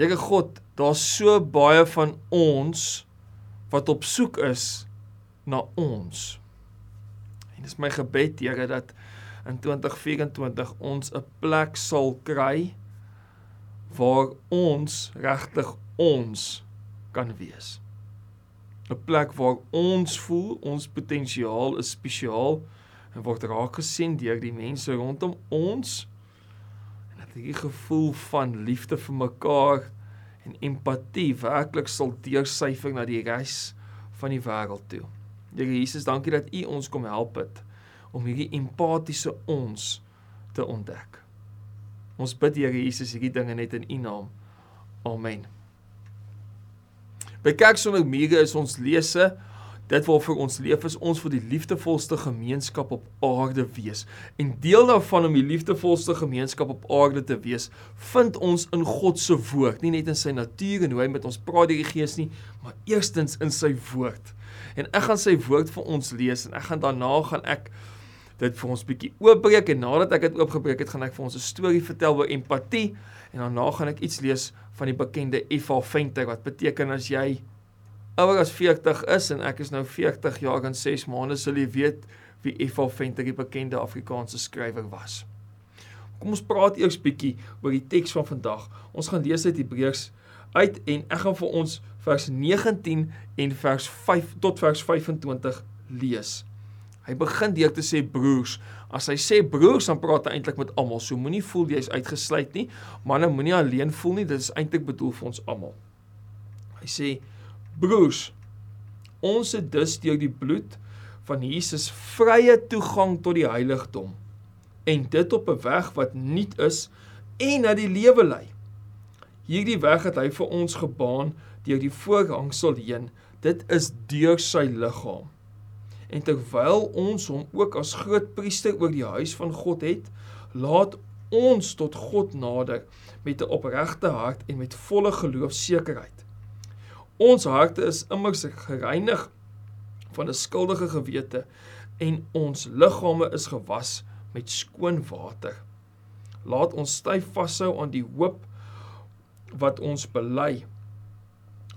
Here God, daar's so baie van ons wat op soek is na ons. En dis my gebed, Here, dat in 2024 ons 'n plek sal kry waar ons regtig ons kan wees. 'n Plek waar ons voel ons potensiaal is spesiaal en word raak gesien deur die mense rondom ons. Hierdie gevoel van liefde vir mekaar en empatie werklik sal deursyfer na die res van die wêreld toe. Here Jesus, dankie dat U ons kom help het om hierdie empatiese ons te ontdek. Ons bid Here Jesus hierdie dinge net in U naam. Amen. By Kerk sonder mure is ons lese dit wat vir ons leef is ons vir die liefdevolste gemeenskap op aarde wees. En deel daarvan om die liefdevolste gemeenskap op aarde te wees, vind ons in God se woord, nie net in sy natuur en hoe hy met ons praat deur die Gees nie, maar eerstens in sy woord. En ek gaan sy woord vir ons lees en ek gaan daarna gaan ek dit vir ons bietjie oopbreek en nadat ek dit oopgebreek het, gaan ek vir ons 'n storie vertel oor empatie en daarna gaan ek iets lees van die bekende Eva Venter wat beteken as jy ouer as 40 is en ek is nou 40 jaar en 6 maande sal jy weet wie Eva Venter die bekende Afrikaanse skrywer was. Kom ons praat eers bietjie oor die teks van vandag. Ons gaan lees uit Hebreërs uit en ek gaan vir ons vers 19 en vers 5 tot vers 25 lees. Hy begin deur te sê broers. As hy sê broers, dan praat hy eintlik met almal. So moenie voel jy's uitgesluit nie. Manne moenie alleen voel nie. Dit is eintlik bedoel vir ons almal. Hy sê broers, ons het dus deur die bloed van Jesus vrye toegang tot die heiligdom en dit op 'n weg wat nuut is en na die lewe lei. Hierdie weg het hy vir ons gebaan deur die voorhangsel heen. Dit is deur sy liggaam. En terwyl ons hom ook as groot priester oor die huis van God het, laat ons tot God nader met 'n opregte hart en met volle geloofsekerheid. Ons harte is immers gereinig van 'n skuldige gewete en ons liggame is gewas met skoon water. Laat ons styf vashou aan die hoop wat ons bely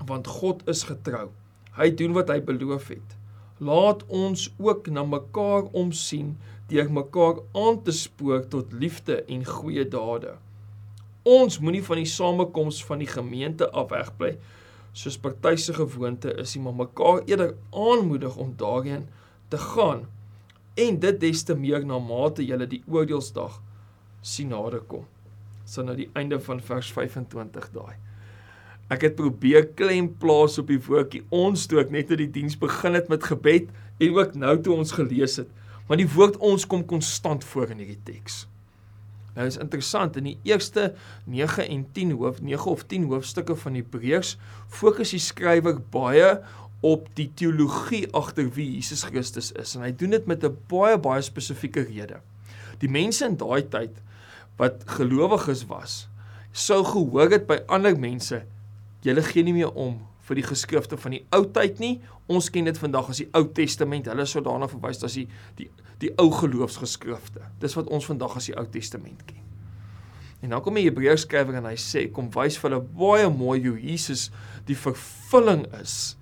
want God is getrou. Hy doen wat hy beloof het laat ons ook na mekaar omsien deur mekaar aan te spoor tot liefde en goeie dade. Ons moenie van die samekoms van die gemeente af wegbly soos party se gewoonte is, maar mekaar eerder aanmoedig om daarin te gaan en dit des te meer na mate julle die oordeelsdag sien naderkom. So nou die einde van vers 25 daai. Ek het probeer klem plaas op die woordjie ons toe ek net uit die diens begin het met gebed en ook nou toe ons gelees het. Maar die woord ons kom konstant voor in hierdie teks. Nou is interessant in die eerste 9 en 10 hoof 9 of 10 hoofstukke van Hebreërs fokus die skrywer baie op die teologie agter wie Jesus Christus is en hy doen dit met 'n baie baie spesifieke rede. Die mense in daai tyd wat gelowiges was, sou gehoor het by ander mense julle gee nie meer om vir die geskrifte van die ou tyd nie. Ons ken dit vandag as die Ou Testament. Hulle sou daarna verwys as die die die ou geloofsgeskrifte. Dis wat ons vandag as die Ou Testament ken. En dan kom die Hebreërs skrywer en hy sê kom wys vir hulle baie mooi hoe Jesus die vervulling is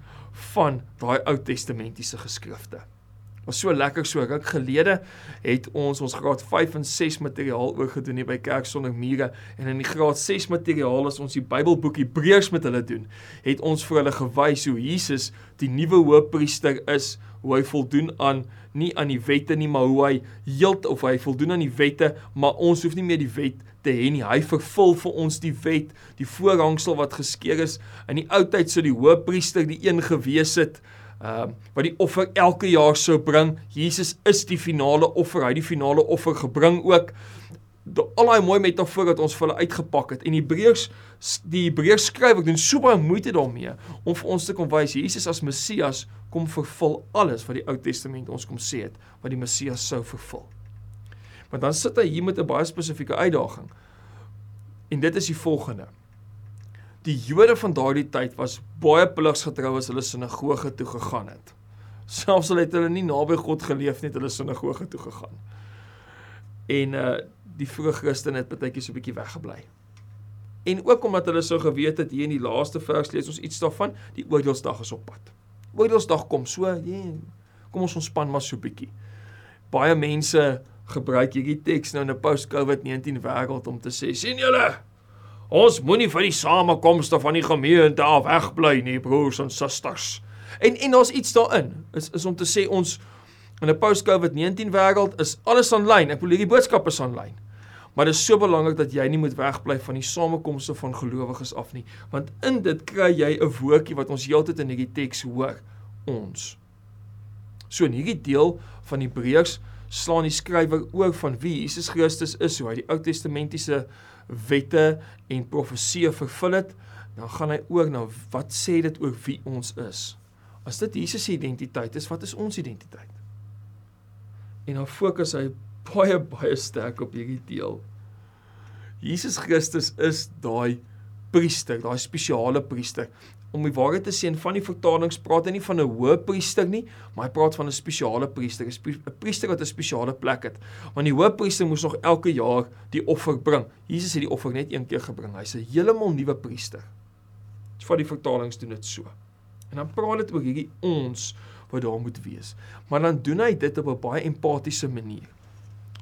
van daai Ou Testamentiese geskrifte was so lekker so ruk gelede het ons ons graad 5 en 6 materiaal oorgedoen hier by Kerk sonder mure. En in die graad 6 materiaal as ons die Bybelboek Hebreërs met hulle doen. Het ons vir hulle gewys hoe Jesus die nuwe hoofpriester is hoe hy voldoen aan nie aan die wette nie maar hoe hy heeld of hy voldoen aan die wette maar ons hoef nie meer die wet te hê nie. Hy vervul vir ons die wet die voorhangsel wat geskeur is. In die ou tyd sou die hoofpriester die een gewees het uh wat die offer elke jaar sou bring. Jesus is die finale offer. Hy het die finale offer gebring ook. De, al daai mooi metafoor wat ons vir hulle uitgepak het. En Hebreërs die Hebreërs skrywer doen so baie moeite daarmee om vir ons te kom wys Jesus as Messias kom vervul alles wat die Ou Testament ons kom sê het wat die Messias sou vervul. Maar dan sit hy hier met 'n baie spesifieke uitdaging. En dit is die volgende. Die Jode van daardie tyd was baie pligsgetrou as hulle sinagoge toe gegaan het. Selfs al het hulle nie naby God geleef nie, het hulle sinagoge toe gegaan. En uh die vroeë Christene het partytjies so 'n bietjie weggebly. En ook omdat hulle sou geweet het hier in die laaste vers lees ons iets daarvan, die oordeelsdag is op pad. Oordeelsdag kom so, yeah, kom ons ontspan maar so bietjie. Baie mense gebruik hierdie teks nou in 'n post-COVID-19 wêreld om te sê, sien julle, ons moenie vir die samekomste van die gemeente af wegbly nie, broers en susters. En en daar's iets daarin, is is om te sê ons in 'n post-COVID-19 wêreld is alles aanlyn. Ek bedoel hierdie boodskap is aanlyn. Maar dit is so belangrik dat jy nie moet wegbly van die samekomste van gelowiges af nie, want in dit kry jy 'n woordjie wat ons heeltyd in hierdie teks hoor, ons. So in hierdie deel van Hebreërs slaan die skrywer oor van wie Jesus Christus is, hoe hy die Ou Testamentiese wette en profeseë vervul het, dan gaan hy oor na wat sê dit oor wie ons is. As dit Jesus se identiteit is, wat is ons identiteit? En dan fokus hy baie baie sterk op hierdie deel. Jesus Christus is daai priester, daai spesiale priester. Om die waarheid te sê, in van die vertalings praat hy nie van 'n hoë priester nie, maar hy praat van 'n spesiale priester, 'n priester wat 'n spesiale plek het. Want die hoë priester moes nog elke jaar die offer bring. Jesus het die offer net een keer gebring. Hy's 'n heeltemal nuwe priester. Dis van die vertalings doen dit so. En dan praat dit oor hierdie ons wat daar moet wees. Maar dan doen hy dit op 'n baie empatiese manier.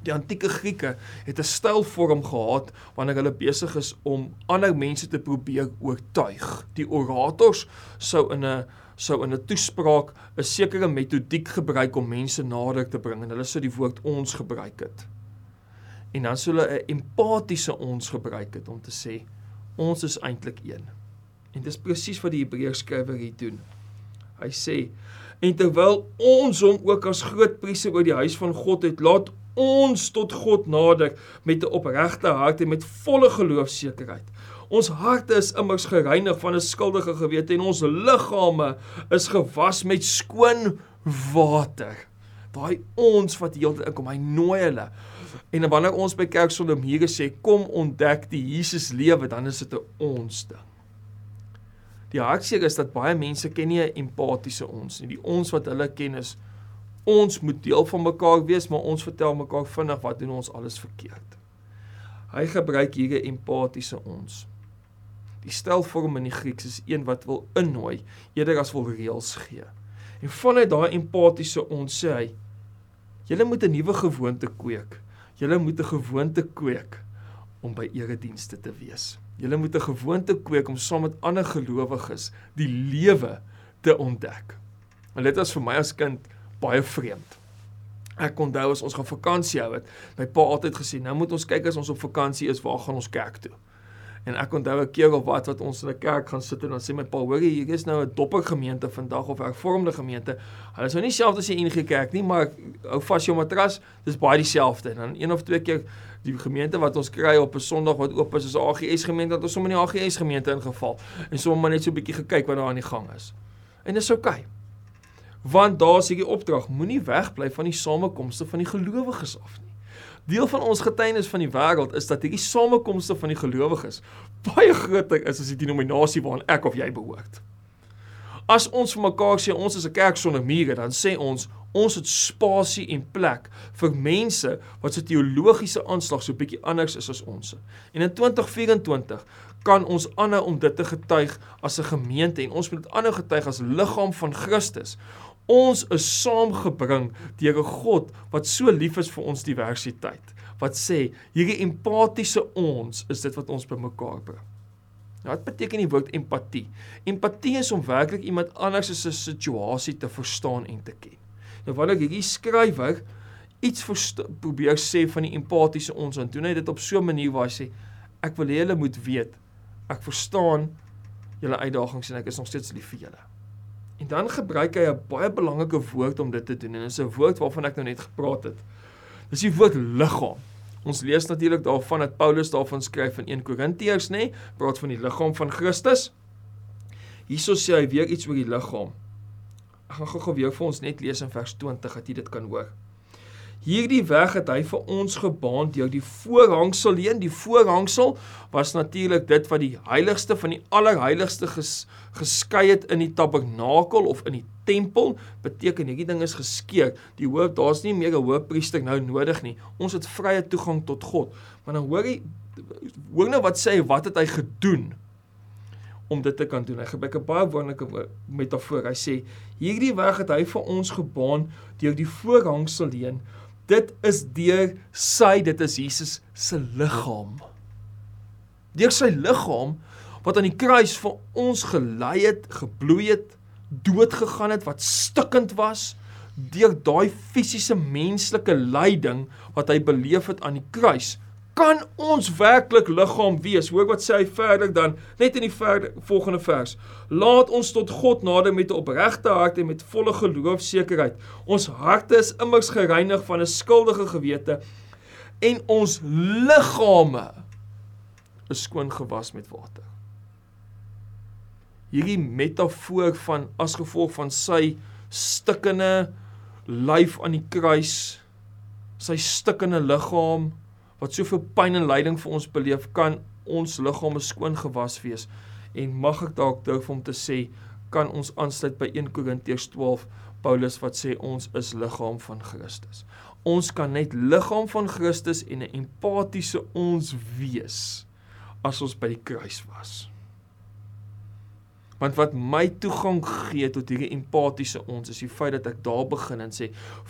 Die antieke Grieke het 'n stylvorm gehad wanneer hulle besig is om ander mense te probeer oortuig. Die orators sou in 'n sou in 'n toespraak 'n sekere metodiek gebruik om mense nader te bring en hulle sou die woord ons gebruik het. En dan sou hulle 'n empatiese ons gebruik het om te sê ons is eintlik een. En dis presies wat die Hebreërs skrywer hier doen. Hy sê en terwyl ons hom ook as groot priester oor die huis van God het, laat ons tot God nader met 'n opregte hart en met volle geloofsekerheid. Ons harte is immers gereinig van 'n skuldige gewete en ons liggame is gewas met skoon water. Daai ons wat heeltyd inkom, hy nooi hulle. En wanneer ons by kerk sonder mure sê kom ontdek die Jesus lewe, dan is dit 'n ons ding. Die hartseer is dat baie mense ken nie 'n empatiese ons nie. Die ons wat hulle ken is ons moet deel van mekaar wees, maar ons vertel mekaar vinnig wat doen ons alles verkeerd. Hy gebruik hier 'n empatiese ons. Die stelvorm in die Grieks is een wat wil innooi eerder as wil reëls gee. En vanuit daai empatiese ons sê hy: "Julle moet 'n nuwe gewoonte kweek. Julle moet 'n gewoonte kweek om by eredienste te wees. Julle moet 'n gewoonte kweek om saam met ander gelowiges die lewe te ontdek." En dit was vir my as kind baie vreemd. Ek onthou as ons gaan vakansie hou het, my pa altyd gesê, nou moet ons kyk as ons op vakansie is, waar gaan ons kerk toe? En ek onthou 'n keer of wat wat ons in 'n kerk gaan sit en dan sê my pa, hoor jy, hier is nou 'n dopper gemeente vandag of 'n hervormde gemeente. Hulle is nou nie selfs as die enige kerk nie, maar hou vas jou matras, dis baie dieselfde. En dan een of twee keer die gemeente wat ons kry op 'n Sondag wat oop is, is 'n AGS gemeente, dat ons sommer in die AGS gemeente ingeval en sommer net so 'n bietjie gekyk wat daar aan die gang is. En dis oukei. Okay want daar is hierdie opdrag moenie wegbly van die samekomste van die gelowiges af nie. Deel van ons getuienis van die wêreld is dat hierdie samekomste van die gelowiges baie groter is as die denominasie waaraan ek of jy behoort. As ons vir mekaar sê ons is 'n kerk sonder mure, dan sê ons ons het spasie en plek vir mense wat se teologiese aanslag so bietjie anders is as ons. En in 2024 kan ons aanhou om dit te getuig as 'n gemeente en ons moet dit aanhou getuig as liggaam van Christus Ons is saamgebring deur 'n God wat so lief is vir ons diversiteit. Wat sê, hierdie empatiese ons is dit wat ons bymekaar bring. Nou, wat beteken die woord empatie? Empatie is om werklik iemand anders se situasie te verstaan en te ken. Nou wanneer hierdie skrywer iets probeer sê van die empatiese ons, dan doen hy dit op so 'n manier waar hy sê ek wil hê julle moet weet ek verstaan julle uitdagings en ek is nog steeds lief vir julle. En dan gebruik hy 'n baie belangrike woord om dit te doen en dit is 'n woord waarvan ek nou net gepraat het. Dis die woord liggaam. Ons lees natuurlik daarvan dat Paulus daarvan skryf in 1 Korintiërs, nê, nee, praat van die liggaam van Christus. Hierso sê hy weer iets oor die liggaam. Ek gaan gou-gou weer vir ons net lees in vers 20 dat jy dit kan hoor. Hierdie weg het hy vir ons gebaan deur die voorhangsel heen. Die voorhangsel was natuurlik dit wat die heiligste van die allerheiligste ges, geskei het in die tabernakel of in die tempel. Beteken hierdie ding is geskeur. Die hoof, daar's nie meer 'n hoofpriester nou nodig nie. Ons het vrye toegang tot God. Maar dan hoor jy hoor nou wat sê hy, wat het hy gedoen om dit te kan doen? Hy gebruik 'n baie wonderlike metafoor. Hy sê hierdie weg het hy vir ons gebaan deur die voorhangsel heen. Dit is deur sy, dit is Jesus se liggaam. Deur sy liggaam wat aan die kruis vir ons gelei het, gebloei het, dood gegaan het, wat stikkend was, deur daai fisiese menslike lyding wat hy beleef het aan die kruis, kan ons werklik liggaam wees. Hoor wat sê hy verder dan, net in die verder, volgende vers. Laat ons tot God nader met 'n opregte hart en met volle geloofsekerheid. Ons harte is immers gereinig van 'n skuldige gewete en ons liggame is skoon gewas met water. Hierdie metafoor van as gevolg van sy stikkende lyf aan die kruis, sy stikkende liggaam wat soveel pyn en lyding vir ons beleef, kan ons liggame skoon gewas wees. En mag ek dalk durf om te sê, kan ons aansluit by 1 Korintiërs 12 Paulus wat sê ons is liggaam van Christus. Ons kan net liggaam van Christus en 'n empatiese ons wees as ons by die kruis was. Want wat my toegang gee tot hierdie empatiese ons is die feit dat ek daar begin en sê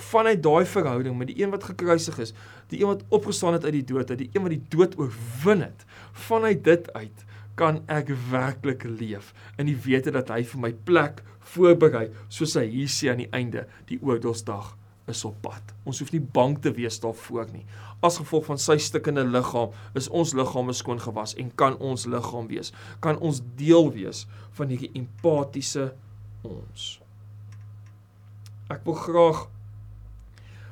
vanuit daai verhouding met die een wat gekruisig is, die een wat opgestaan het uit die dood, die een wat die dood oorwin het, vanuit dit uit kan ek werklik leef in die wete dat hy vir my plek voorberei soos hy hier sê aan die einde die oordeelsdag is op pad. Ons hoef nie bang te wees daarvoor nie. As gevolg van sy stikkende liggaam is ons liggame skoon gewas en kan ons liggaam wees, kan ons deel wees van hierdie empatiese ons. Ek wil graag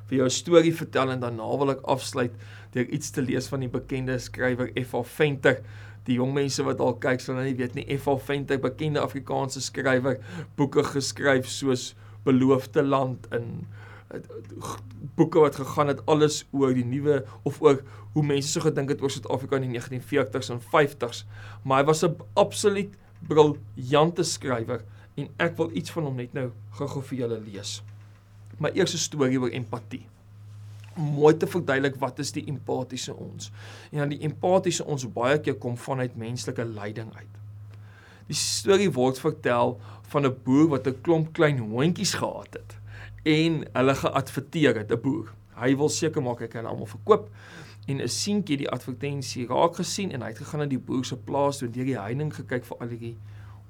vir jou 'n storie vertel en daarna wil ek afsluit deur iets te lees van die bekende skrywer F.A. Venter. Die jong mense wat al kyk sal nou nie weet nie F.A. Venter, bekende Afrikaanse skrywer, boeke geskryf soos Beloofde Land in boeke wat gegaan het alles oor die nuwe of oor hoe mense so gedink het oor Suid-Afrika in die 1940s en 50s, maar hy was 'n absoluut briljante skrywer en ek wil iets van hom net nou gou-gou vir julle lees. My eerste storie oor empatie. Mooi te verduidelik wat is die empatiese ons. En dan die empatiese ons baie keer kom vanuit menslike lyding uit. Die storie word vertel van 'n boer wat 'n klomp klein hondjies gehad het en hulle geadverteer het 'n boer. Hy wil seker maak hy kan almal verkoop en 'n seentjie die advertensie raak gesien en hy het gegaan na die boer se plaas toe deur die heining gekyk vir al die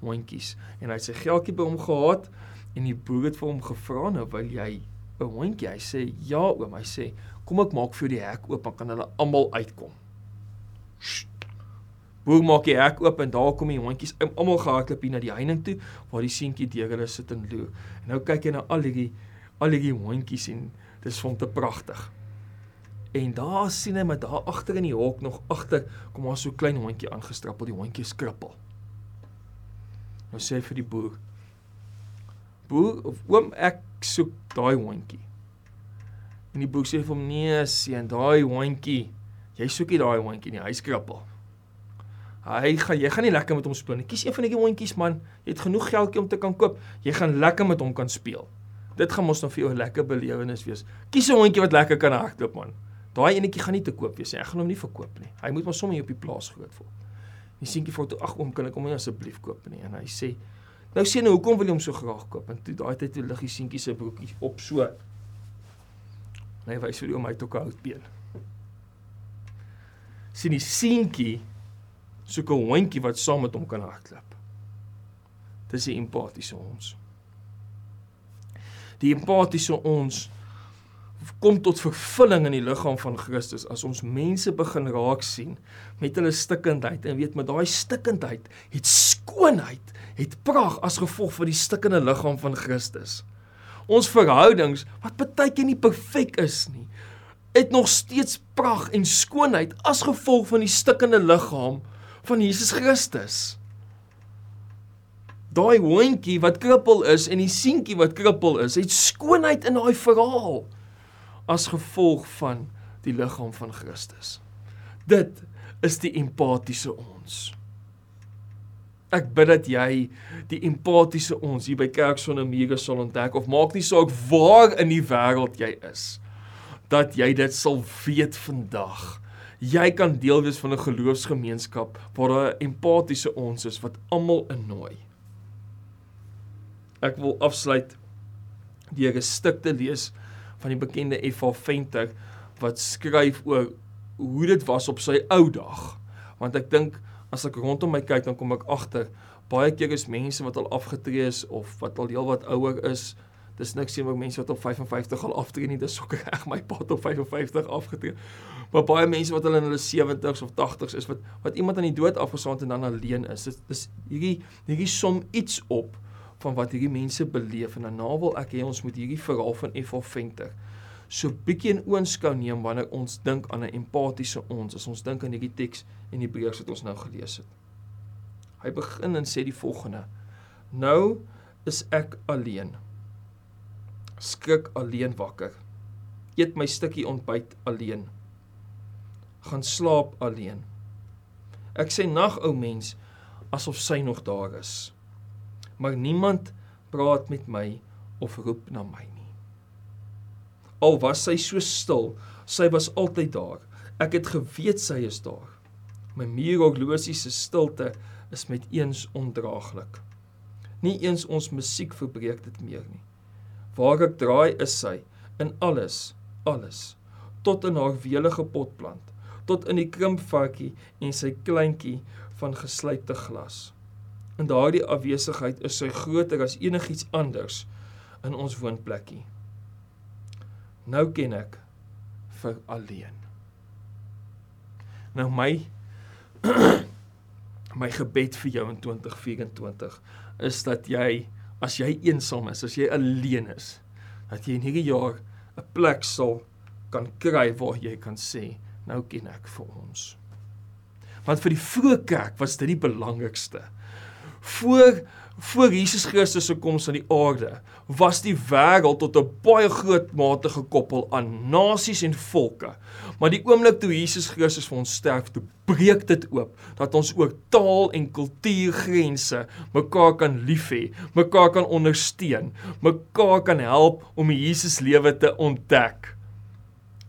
hondjies. En hy het sy geldjie by hom gehad en die boer het vir hom gevra nou wil jy 'n hondjie? Hy sê ja oom. Hy sê kom ek maak vir die hek oop dan kan hulle almal uitkom. Boer maak die hek oop en daar kom die hondjies almal gehardloop hier na die heining toe waar die seentjie deur hulle sit en loer. En nou kyk hy na al die al die hondjies en dis vir hom te pragtig. En daar sien hy met daar agter in die hok nog agter kom daar so klein hondjie aangestrappel, die hondjie skrippel. Nou sê hy vir die boer: "Boer, oom, ek soek daai hondjie." En die boer sê vir hom: "Nee, seun, daai hondjie, jy soek nie daai hondjie nie, hy skrippel." Hy gaan jy gaan nie lekker met hom speel nie. Kies een van die hondjies man, jy het genoeg geldjie om te kan koop. Jy gaan lekker met hom kan speel dit gaan mos dan vir jou 'n lekker belewenis wees. Kies 'n hondjie wat lekker kan hardloop man. Daai enetjie gaan nie te koop wees nie. Ek gaan hom nie verkoop nie. Hy moet maar sommer hier op die plaas groot word. Die seentjie vra toe: "Ag oom, kan ek hom asseblief koop nie?" En hy sê: "Nou sê nou, hoekom wil jy hom so graag koop?" En toe daai tyd toe lig die seentjie se broekie op so. Nee, wys vir hom hy het ook 'n houtbeen. Sien die seentjie soek 'n hondjie wat saam met hom kan hardloop. Dis die empatiese ons die empatiese ons kom tot vervulling in die liggaam van Christus as ons mense begin raak sien met hulle stikkindheid en weet met daai stikkindheid het skoonheid, het pragt as gevolg van die stikkende liggaam van Christus. Ons verhoudings wat baie keer nie perfek is nie, het nog steeds pragt en skoonheid as gevolg van die stikkende liggaam van Jesus Christus daai hondjie wat krippel is en die seentjie wat krippel is, het skoonheid in daai verhaal as gevolg van die liggaam van Christus. Dit is die empatiese ons. Ek bid dat jy die empatiese ons hier by Kerk sonder mure sal ontdek of maak nie saak waar in die wêreld jy is dat jy dit sal weet vandag Jy kan deel wees van 'n geloofsgemeenskap waar daar 'n empatiese ons is wat almal innooi. Ek wil afsluit deur 'n stuk te lees van die bekende F.A. Venter wat skryf oor hoe dit was op sy ou dag. Want ek dink as ek rondom my kyk dan kom ek agter baie keer is mense wat al afgetree is of wat al heelwat ouer is. Dis niks sien wat mense wat op 55 al aftree nie, dis ook reg my pa op 55 afgetree. Maar baie mense wat al in hulle 70s of 80s is wat wat iemand aan die dood afgesaand en dan alleen is. Dis dis hierdie hierdie som iets op van wat hierdie mense beleef en daarna wil ek hê ons moet hierdie verhaal van F.A. Venter so bietjie in oënskou neem wanneer ons dink aan 'n empatiese ons, as ons dink aan hierdie teks die Hebreërs wat ons nou gelees het. Hy begin en sê die volgende: Nou is ek alleen. Skrik alleen wakker. Eet my stukkie ontbyt alleen. Gaan slaap alleen. Ek sê nag ou mens asof sy nog daar is. Maar niemand praat met my of roep na my nie. Al was sy so stil, sy was altyd daar. Ek het geweet sy is daar. My muurhorlosie se stilte is met eens ondraaglik. Nie eens ons musiek verbreek dit meer nie. Waar ek draai is sy in alles, alles, tot in haar welige potplant, tot in die krimpvarkie en sy kleintjie van geslypte glas. In daardie afwesigheid is sy groter as enigiets anders in ons woonplekkie. Nou ken ek vir alleen. Nou my my gebed vir jou in 2024 is dat jy as jy eensaam is, as jy alleen is, dat jy in hierdie jaar 'n plek sal kan kry waar jy kan sê, nou ken ek vir ons. Want vir die vroeë kerk was dit die belangrikste. Voor voor Jesus Christus se koms aan die aarde, was die wêreld tot 'n baie groot mate gekoppel aan nasies en volke. Maar die oomblik toe Jesus Christus vir ons sterf, toe breek dit oop dat ons ook taal en kultuurgrense mekaar kan lief hê, mekaar kan ondersteun, mekaar kan help om Jesus lewe te ontdek.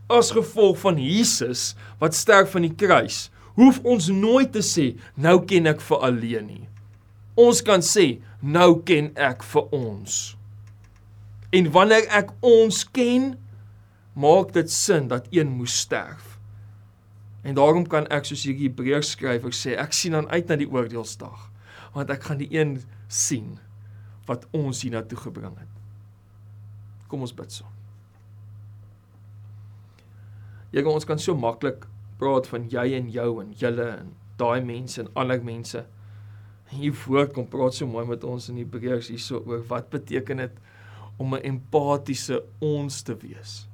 As gevolg van Jesus wat sterf aan die kruis, hoef ons nooit te sê nou ken ek vir alleen nie ons kan sê nou ken ek vir ons. En wanneer ek ons ken, maak dit sin dat een moes sterf. En daarom kan ek soos hierdie Hebreërs skrywer sê, ek sien dan uit na die oordeelsdag, want ek gaan die een sien wat ons hiernatoe gebring het. Kom ons bid so. Jy gaan ons kan so maklik praat van jy en jou en julle en daai mense en ander mense hier voor kom praat so mooi met ons in Hebreërs hierso oor wat beteken dit om 'n empatiese ons te wees.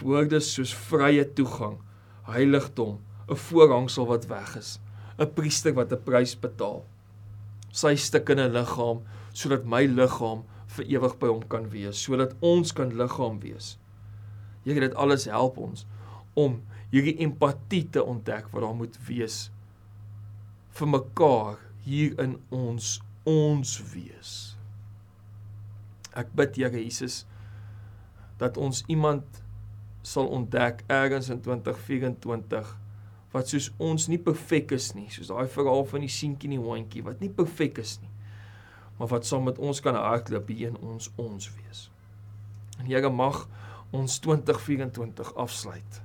Woorde soos vrye toegang, heiligdom, 'n voorhangsel wat weg is, 'n priester wat 'n prys betaal. Sy stukkende liggaam sodat my liggaam vir ewig by hom kan wees, sodat ons kan liggaam wees. Here dit alles help ons om hierdie empatie te ontdek wat daar moet wees vir mekaar hier in ons ons wees. Ek bid Here Jesus dat ons iemand sal ontdek ergens in 2024 wat soos ons nie perfek is nie, soos daai verhaal van die seentjie en die hondjie wat nie perfek is nie, maar wat saam met ons kan hardloop hier in ons ons wees. En Here mag ons 2024 afsluit.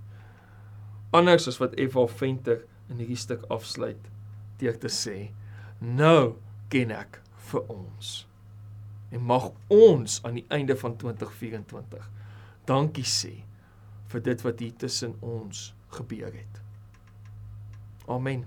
Anders as wat Eva Venter in hierdie stuk afsluit, deur te sê nou ken ek vir ons. En mag ons aan die einde van 2024 dankie sê vir dit wat hier tussen ons gebeur het. Amen.